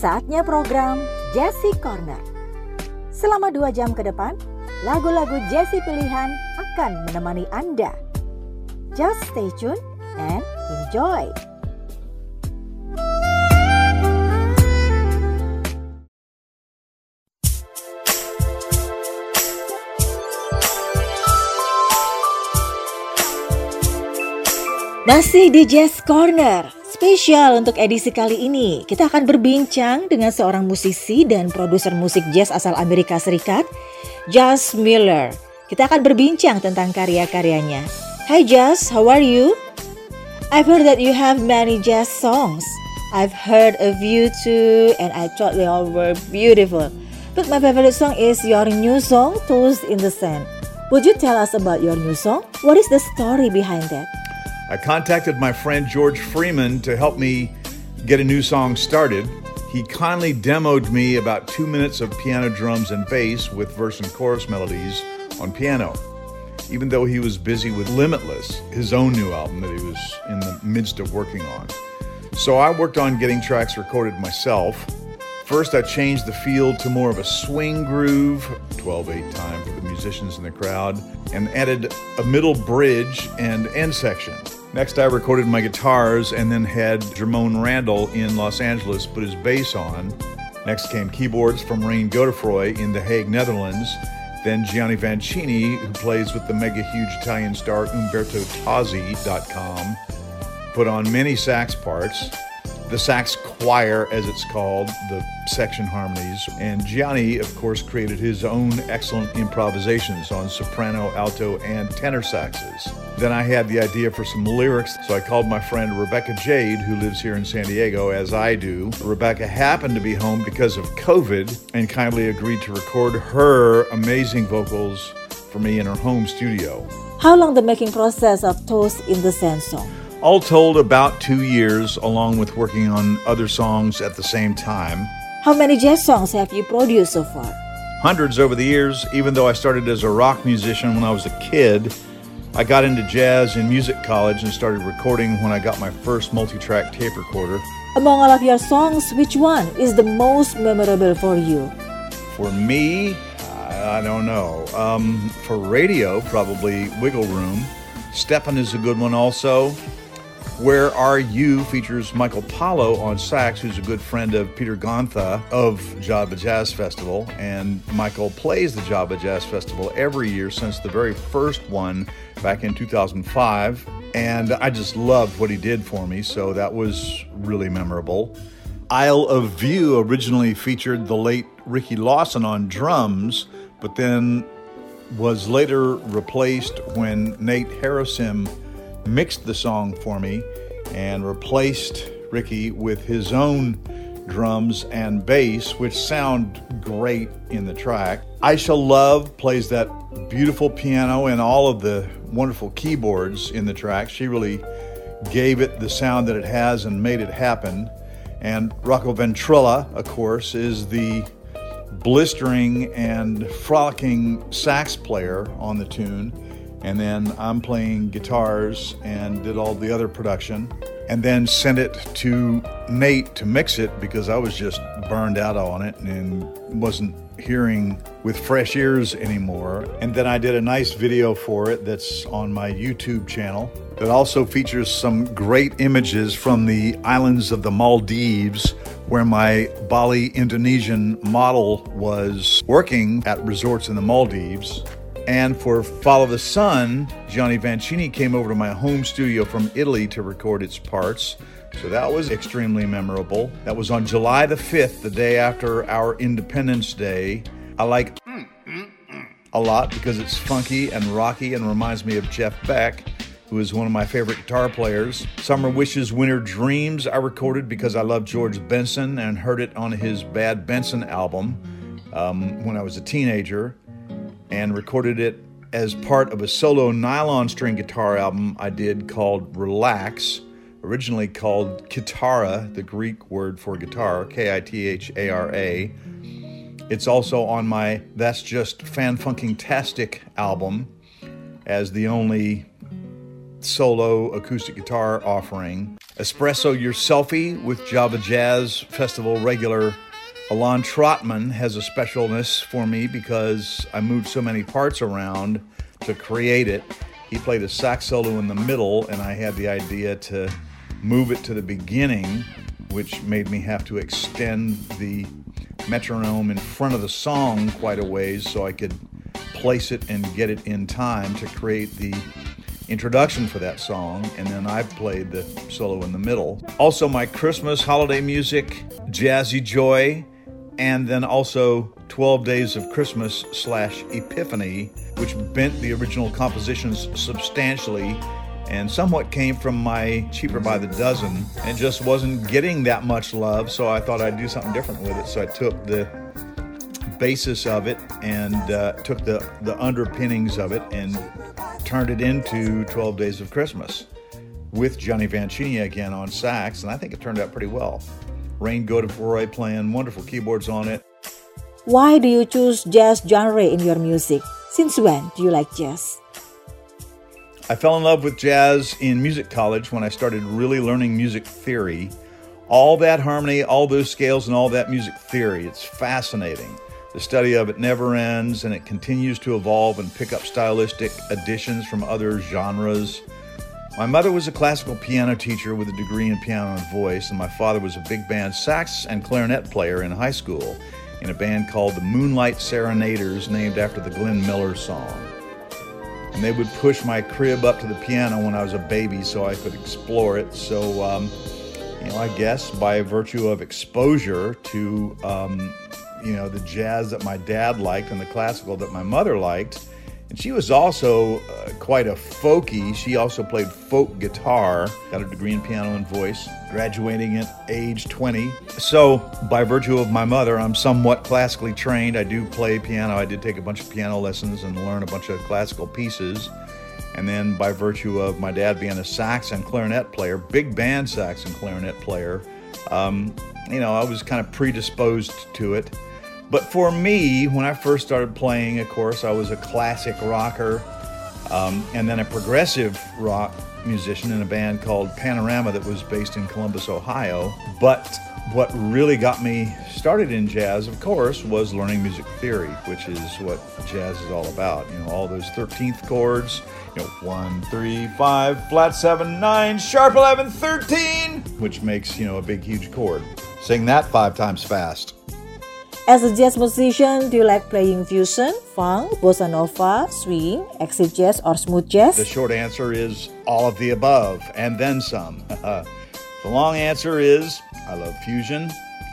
Saatnya program Jesse Corner. Selama dua jam ke depan, lagu-lagu Jesse pilihan akan menemani Anda. Just stay tuned and enjoy. Masih di Jazz Corner, spesial untuk edisi kali ini. Kita akan berbincang dengan seorang musisi dan produser musik jazz asal Amerika Serikat, Jazz Miller. Kita akan berbincang tentang karya-karyanya. Hi Jazz, how are you? I've heard that you have many jazz songs. I've heard of you too, and I thought they all were beautiful. But my favorite song is your new song, Toast in the Sand. Would you tell us about your new song? What is the story behind that? I contacted my friend George Freeman to help me get a new song started. He kindly demoed me about two minutes of piano, drums, and bass with verse and chorus melodies on piano. Even though he was busy with Limitless, his own new album that he was in the midst of working on. So I worked on getting tracks recorded myself. First, I changed the feel to more of a swing groove, 12 8 time for the musicians in the crowd, and added a middle bridge and end section. Next, I recorded my guitars and then had Jermone Randall in Los Angeles put his bass on. Next came keyboards from Rein Godefroy in The Hague, Netherlands. Then Gianni Vancini, who plays with the mega huge Italian star Umberto Tozzi.com, put on many sax parts the sax choir, as it's called, the section harmonies. And Gianni, of course, created his own excellent improvisations on soprano, alto, and tenor saxes. Then I had the idea for some lyrics, so I called my friend Rebecca Jade, who lives here in San Diego, as I do. Rebecca happened to be home because of COVID and kindly agreed to record her amazing vocals for me in her home studio. How long the making process of Toast in the Sand song? All told, about two years, along with working on other songs at the same time. How many jazz songs have you produced so far? Hundreds over the years, even though I started as a rock musician when I was a kid. I got into jazz in music college and started recording when I got my first multi track tape recorder. Among all of your songs, which one is the most memorable for you? For me, I don't know. Um, for radio, probably Wiggle Room. Steppin' is a good one also. Where Are You features Michael Paulo on sax, who's a good friend of Peter Gontha of Java Jazz Festival. And Michael plays the Java Jazz Festival every year since the very first one back in 2005. And I just loved what he did for me, so that was really memorable. Isle of View originally featured the late Ricky Lawson on drums, but then was later replaced when Nate Harrison mixed the song for me and replaced Ricky with his own drums and bass, which sound great in the track. I Shall Love plays that beautiful piano and all of the wonderful keyboards in the track. She really gave it the sound that it has and made it happen. And Rocco Ventrella, of course, is the blistering and frolicking sax player on the tune and then I'm playing guitars and did all the other production and then sent it to Nate to mix it because I was just burned out on it and wasn't hearing with fresh ears anymore. And then I did a nice video for it that's on my YouTube channel that also features some great images from the islands of the Maldives where my Bali Indonesian model was working at resorts in the Maldives. And for Follow the Sun, Gianni Vancini came over to my home studio from Italy to record its parts. So that was extremely memorable. That was on July the 5th, the day after our Independence Day. I like a lot because it's funky and rocky and reminds me of Jeff Beck, who is one of my favorite guitar players. Summer Wishes, Winter Dreams, I recorded because I love George Benson and heard it on his Bad Benson album um, when I was a teenager and recorded it as part of a solo nylon string guitar album I did called Relax, originally called Kithara, the Greek word for guitar, K I T H A R A. It's also on my That's Just Fan Funking Tastic album as the only solo acoustic guitar offering. Espresso Your Selfie with Java Jazz Festival regular Elan Trotman has a specialness for me because I moved so many parts around to create it. He played a sax solo in the middle, and I had the idea to move it to the beginning, which made me have to extend the metronome in front of the song quite a ways so I could place it and get it in time to create the introduction for that song, and then I played the solo in the middle. Also, my Christmas holiday music, Jazzy Joy, and then also 12 Days of Christmas slash Epiphany, which bent the original compositions substantially and somewhat came from my Cheaper by the Dozen and just wasn't getting that much love, so I thought I'd do something different with it. So I took the basis of it and uh, took the, the underpinnings of it and turned it into 12 Days of Christmas with Gianni Vancini again on sax, and I think it turned out pretty well. Rein Godefroy playing wonderful keyboards on it. Why do you choose jazz genre in your music? Since when do you like jazz? I fell in love with jazz in music college when I started really learning music theory. All that harmony, all those scales, and all that music theory. It's fascinating. The study of it never ends and it continues to evolve and pick up stylistic additions from other genres. My mother was a classical piano teacher with a degree in piano and voice, and my father was a big band sax and clarinet player in high school in a band called the Moonlight Serenaders, named after the Glenn Miller song. And they would push my crib up to the piano when I was a baby so I could explore it. So, um, you know, I guess by virtue of exposure to, um, you know, the jazz that my dad liked and the classical that my mother liked, and she was also uh, quite a folky. She also played folk guitar, got a degree in piano and voice, graduating at age 20. So, by virtue of my mother, I'm somewhat classically trained. I do play piano. I did take a bunch of piano lessons and learn a bunch of classical pieces. And then, by virtue of my dad being a sax and clarinet player, big band sax and clarinet player, um, you know, I was kind of predisposed to it. But for me, when I first started playing, of course, I was a classic rocker um, and then a progressive rock musician in a band called Panorama that was based in Columbus, Ohio. But what really got me started in jazz, of course, was learning music theory, which is what jazz is all about. You know, all those 13th chords, you know, one, three, five, flat seven, nine, sharp 11, 13, which makes, you know, a big, huge chord. Sing that five times fast. As a jazz musician, do you like playing fusion, funk, bossa nova, swing, acid jazz, or smooth jazz? The short answer is all of the above and then some. the long answer is I love fusion,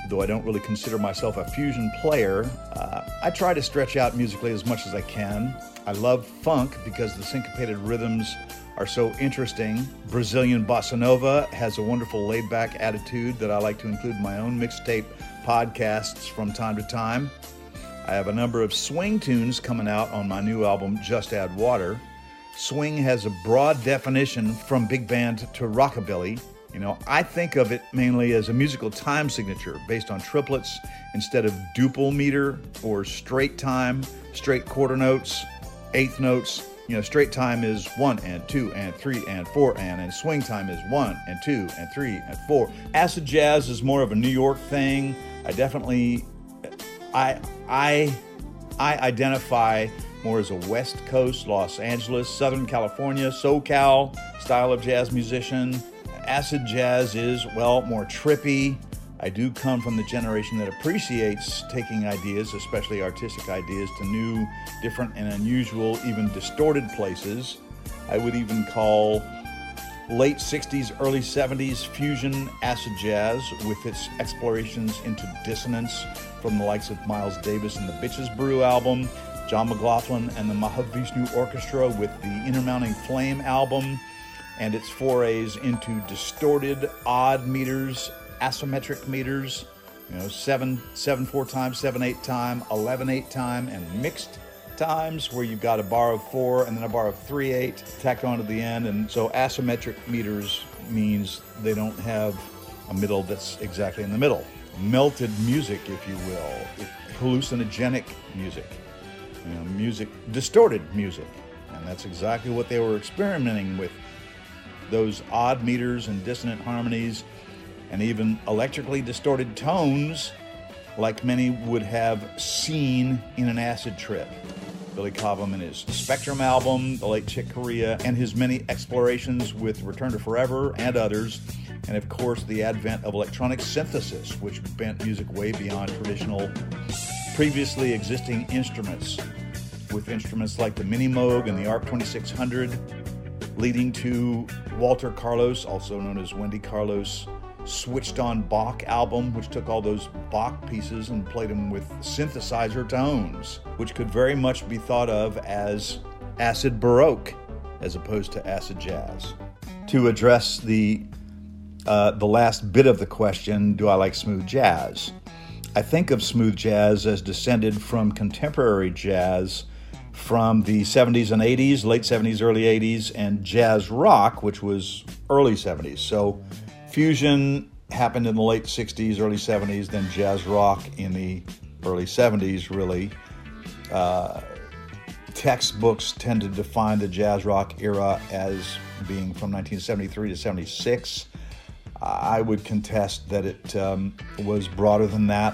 though I don't really consider myself a fusion player. Uh, I try to stretch out musically as much as I can. I love funk because the syncopated rhythms are so interesting. Brazilian bossa nova has a wonderful laid back attitude that I like to include in my own mixtape podcasts from time to time. I have a number of swing tunes coming out on my new album, Just Add Water. Swing has a broad definition from big band to rockabilly. You know, I think of it mainly as a musical time signature based on triplets instead of duple meter or straight time, straight quarter notes, eighth notes. You know, straight time is one and two and three and four and, and swing time is one and two and three and four. Acid jazz is more of a New York thing. I definitely, I, I, I identify more as a West Coast, Los Angeles, Southern California, SoCal style of jazz musician. Acid jazz is, well, more trippy. I do come from the generation that appreciates taking ideas, especially artistic ideas, to new, different, and unusual, even distorted places. I would even call late 60s, early 70s fusion acid jazz with its explorations into dissonance from the likes of Miles Davis and the Bitches Brew album, John McLaughlin and the Mahavishnu Orchestra with the Inner Mounting Flame album, and its forays into distorted odd meters, asymmetric meters, you know, seven, seven, four time, seven, eight time, 11, eight time, and mixed times where you've got a bar of four and then a bar of three eight tacked onto the end. And so asymmetric meters means they don't have a middle that's exactly in the middle. Melted music, if you will, hallucinogenic music, you know, music, distorted music. And that's exactly what they were experimenting with those odd meters and dissonant harmonies and even electrically distorted tones like many would have seen in an acid trip. Billy Cobham and his Spectrum album, The Late Chick Corea, and his many explorations with Return to Forever and others, and of course the advent of electronic synthesis, which bent music way beyond traditional, previously existing instruments, with instruments like the Mini Moog and the ARP 2600, leading to Walter Carlos, also known as Wendy Carlos, switched on Bach album, which took all those Bach pieces and played them with synthesizer tones, which could very much be thought of as acid baroque as opposed to acid jazz. To address the uh, the last bit of the question, do I like smooth jazz? I think of smooth jazz as descended from contemporary jazz from the 70s and 80s, late 70s, early 80s, and jazz rock, which was early 70s. So fusion happened in the late 60s, early 70s, then jazz rock in the early 70s, really. Uh, textbooks tend to define the jazz rock era as being from 1973 to 76. I would contest that it um, was broader than that.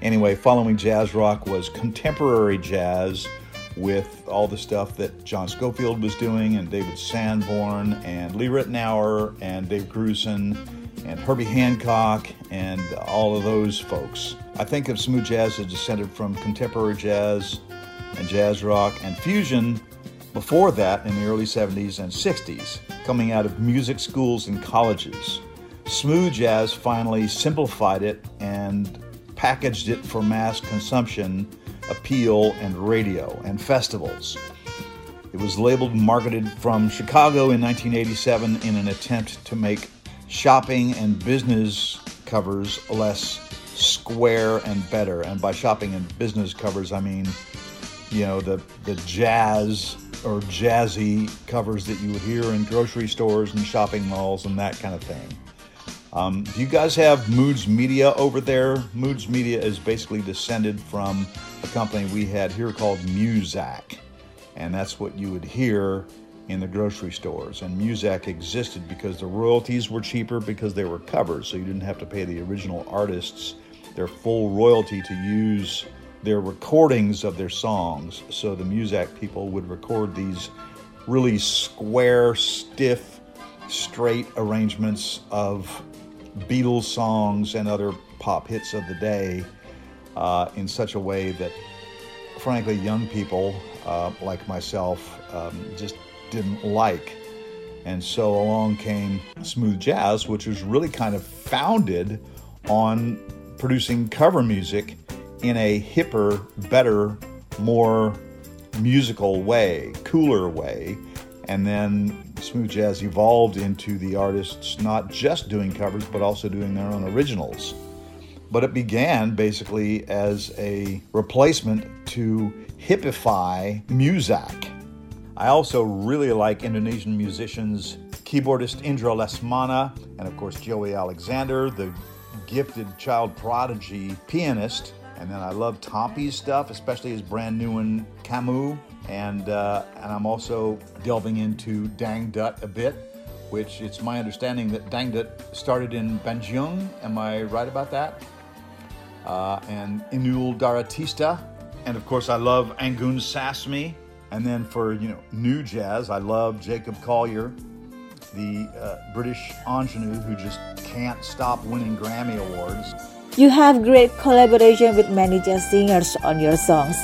Anyway, following jazz rock was contemporary jazz with all the stuff that John Scofield was doing, and David Sanborn, and Lee Ritenour, and Dave Grusin, and Herbie Hancock, and all of those folks. I think of smooth jazz as descended from contemporary jazz and jazz rock and fusion before that in the early 70s and 60s, coming out of music schools and colleges. Smooth jazz finally simplified it and packaged it for mass consumption appeal and radio and festivals. It was labeled and marketed from Chicago in 1987 in an attempt to make shopping and business covers less square and better. And by shopping and business covers, I mean, you know, the, the jazz or jazzy covers that you would hear in grocery stores and shopping malls and that kind of thing. Um, do you guys have Moods Media over there? Moods Media is basically descended from a company we had here called Muzak. And that's what you would hear in the grocery stores. And Muzak existed because the royalties were cheaper because they were covers. So you didn't have to pay the original artists their full royalty to use their recordings of their songs. So the Muzak people would record these really square, stiff, straight arrangements of Beatles songs and other pop hits of the day uh, in such a way that, frankly, young people uh, like myself um, just didn't like. And so along came smooth jazz, which was really kind of founded on producing cover music in a hipper, better, more musical way, cooler way. And then smooth jazz evolved into the artists not just doing covers, but also doing their own originals. But it began basically as a replacement to hippify Muzak. I also really like Indonesian musicians, keyboardist Indra Lesmana, and of course Joey Alexander, the gifted child prodigy pianist. And then I love Tompi's stuff, especially his brand new one, Kamu and uh, and I'm also delving into Dang Dut a bit, which it's my understanding that Dang Dut started in Banjung. Am I right about that? Uh, and Inul Daratista, and of course I love Anggun Sasmi. And then for you know new jazz, I love Jacob Collier, the uh, British ingenue who just can't stop winning Grammy awards. You have great collaboration with many jazz singers on your songs.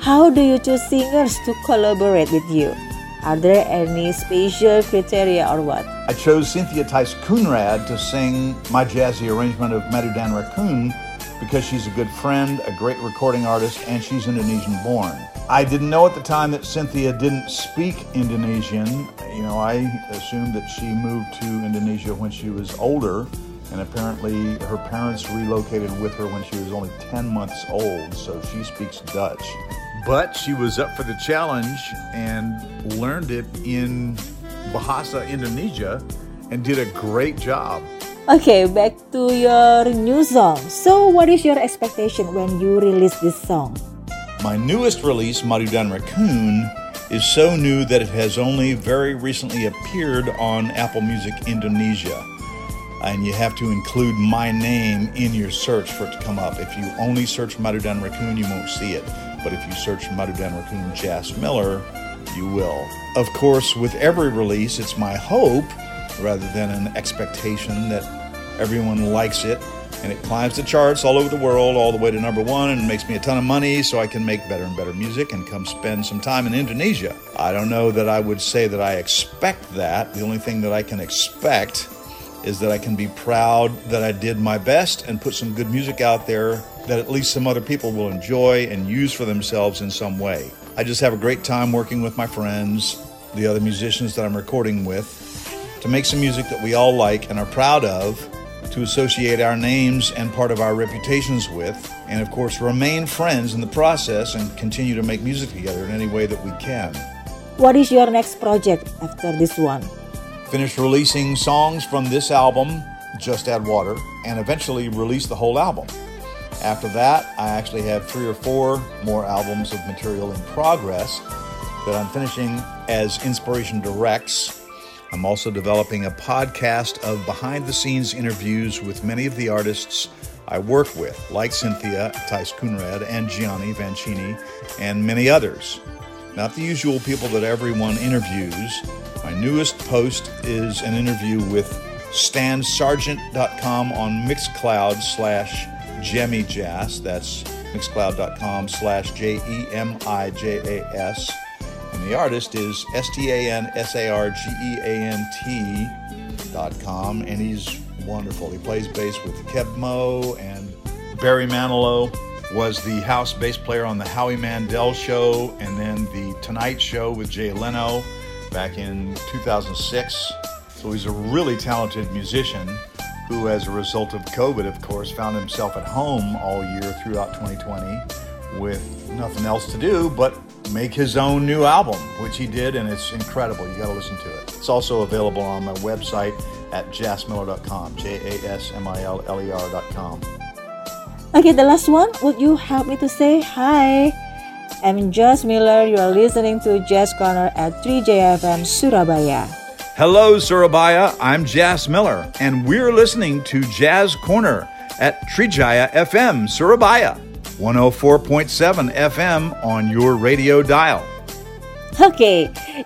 How do you choose singers to collaborate with you? Are there any special criteria or what? I chose Cynthia Tice Coenraad to sing my jazzy arrangement of Madu Dan Racun because she's a good friend, a great recording artist, and she's Indonesian born. I didn't know at the time that Cynthia didn't speak Indonesian. You know, I assumed that she moved to Indonesia when she was older, and apparently her parents relocated with her when she was only 10 months old, so she speaks Dutch. But she was up for the challenge and learned it in Bahasa Indonesia and did a great job. Okay, back to your new song. So, what is your expectation when you release this song? My newest release, Madu Dan Racun, is so new that it has only very recently appeared on Apple Music Indonesia. And you have to include my name in your search for it to come up. If you only search Madudan Racun, you won't see it. But if you search Madudan Racun Jas Miller, you will. Of course, with every release, it's my hope, rather than an expectation, that everyone likes it and it climbs the charts all over the world, all the way to number one, and makes me a ton of money so I can make better and better music and come spend some time in Indonesia. I don't know that I would say that I expect that. The only thing that I can expect is that I can be proud that I did my best and put some good music out there that at least some other people will enjoy and use for themselves in some way. I just have a great time working with my friends, the other musicians that I'm recording with, to make some music that we all like and are proud of to associate our names and part of our reputations with, and of course, remain friends in the process and continue to make music together in any way that we can. What is your next project after this one? Finish releasing songs from this album, Just Add Water, and eventually release the whole album. After that, I actually have three or four more albums of material in progress that I'm finishing as Inspiration Directs I'm also developing a podcast of behind the scenes interviews with many of the artists I work with, like Cynthia Tice Kunrad and Gianni Vancini, and many others. Not the usual people that everyone interviews. My newest post is an interview with stansargent.com on Mixcloud slash Jemijas. That's mixcloud.com slash J E M I J A S. And the artist is S T A N S A R G E A N T dot com, and he's wonderful. He plays bass with Keb Mo and Barry Manilow was the house bass player on the Howie Mandel show and then the Tonight Show with Jay Leno back in 2006. So he's a really talented musician who, as a result of COVID, of course, found himself at home all year throughout 2020 with nothing else to do but make his own new album, which he did, and it's incredible. You got to listen to it. It's also available on my website at jasmiller.com, J A S M I L L E R.com. Okay, the last one. Would you help me to say hi? I'm Jas Miller. You are listening to Jazz Corner at 3JFM Surabaya. Hello, Surabaya. I'm Jas Miller, and we're listening to Jazz Corner at Trijaya FM Surabaya. 104.7 FM on your radio dial. Oke, okay,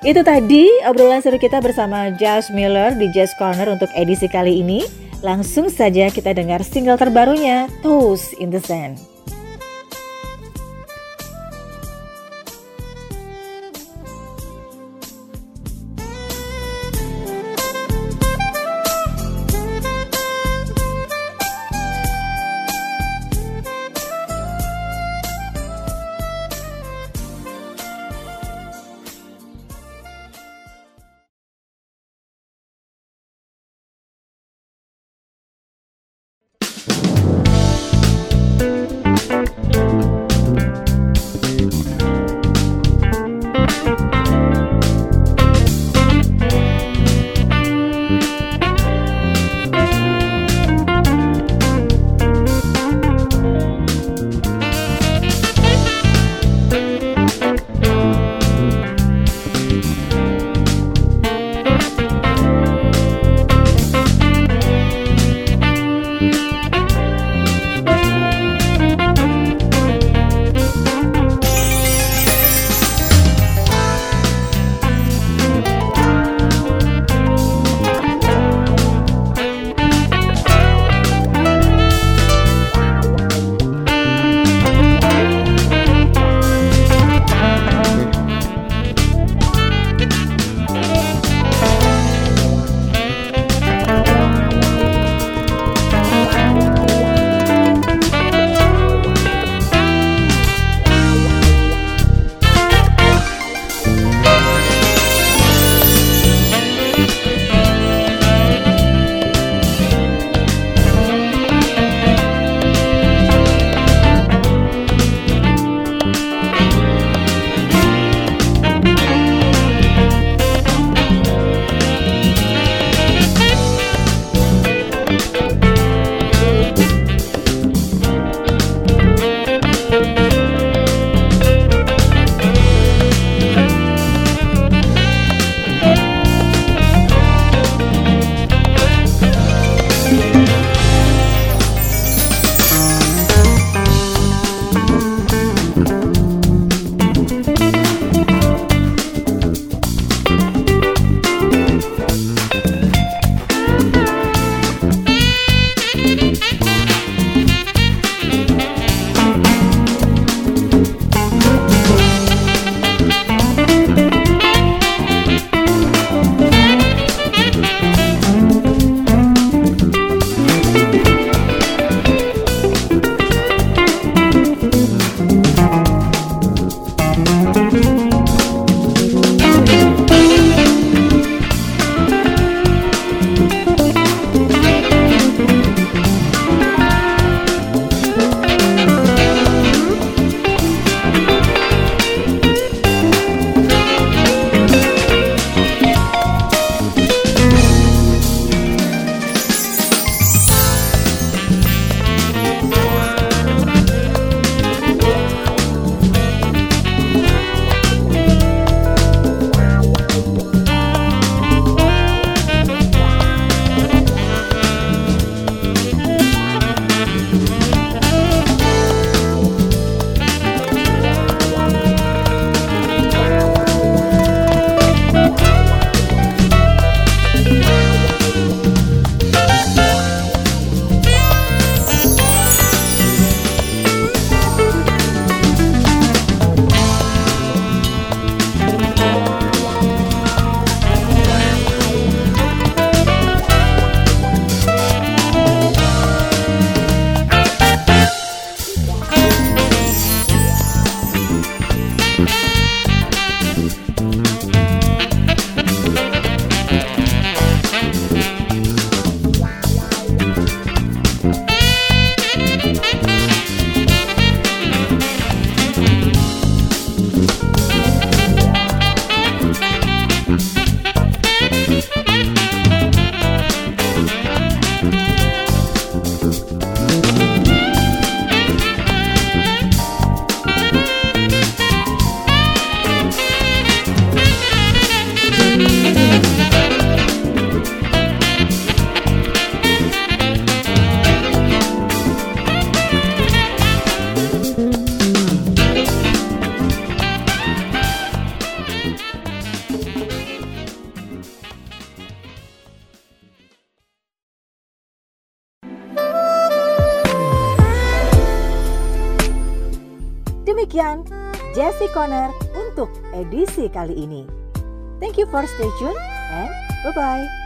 itu tadi obrolan seru kita bersama Josh Miller di Jazz Corner untuk edisi kali ini. Langsung saja kita dengar single terbarunya, Toast in the Sand. Jesse Conner untuk edisi kali ini. Thank you for stay tuned and bye-bye.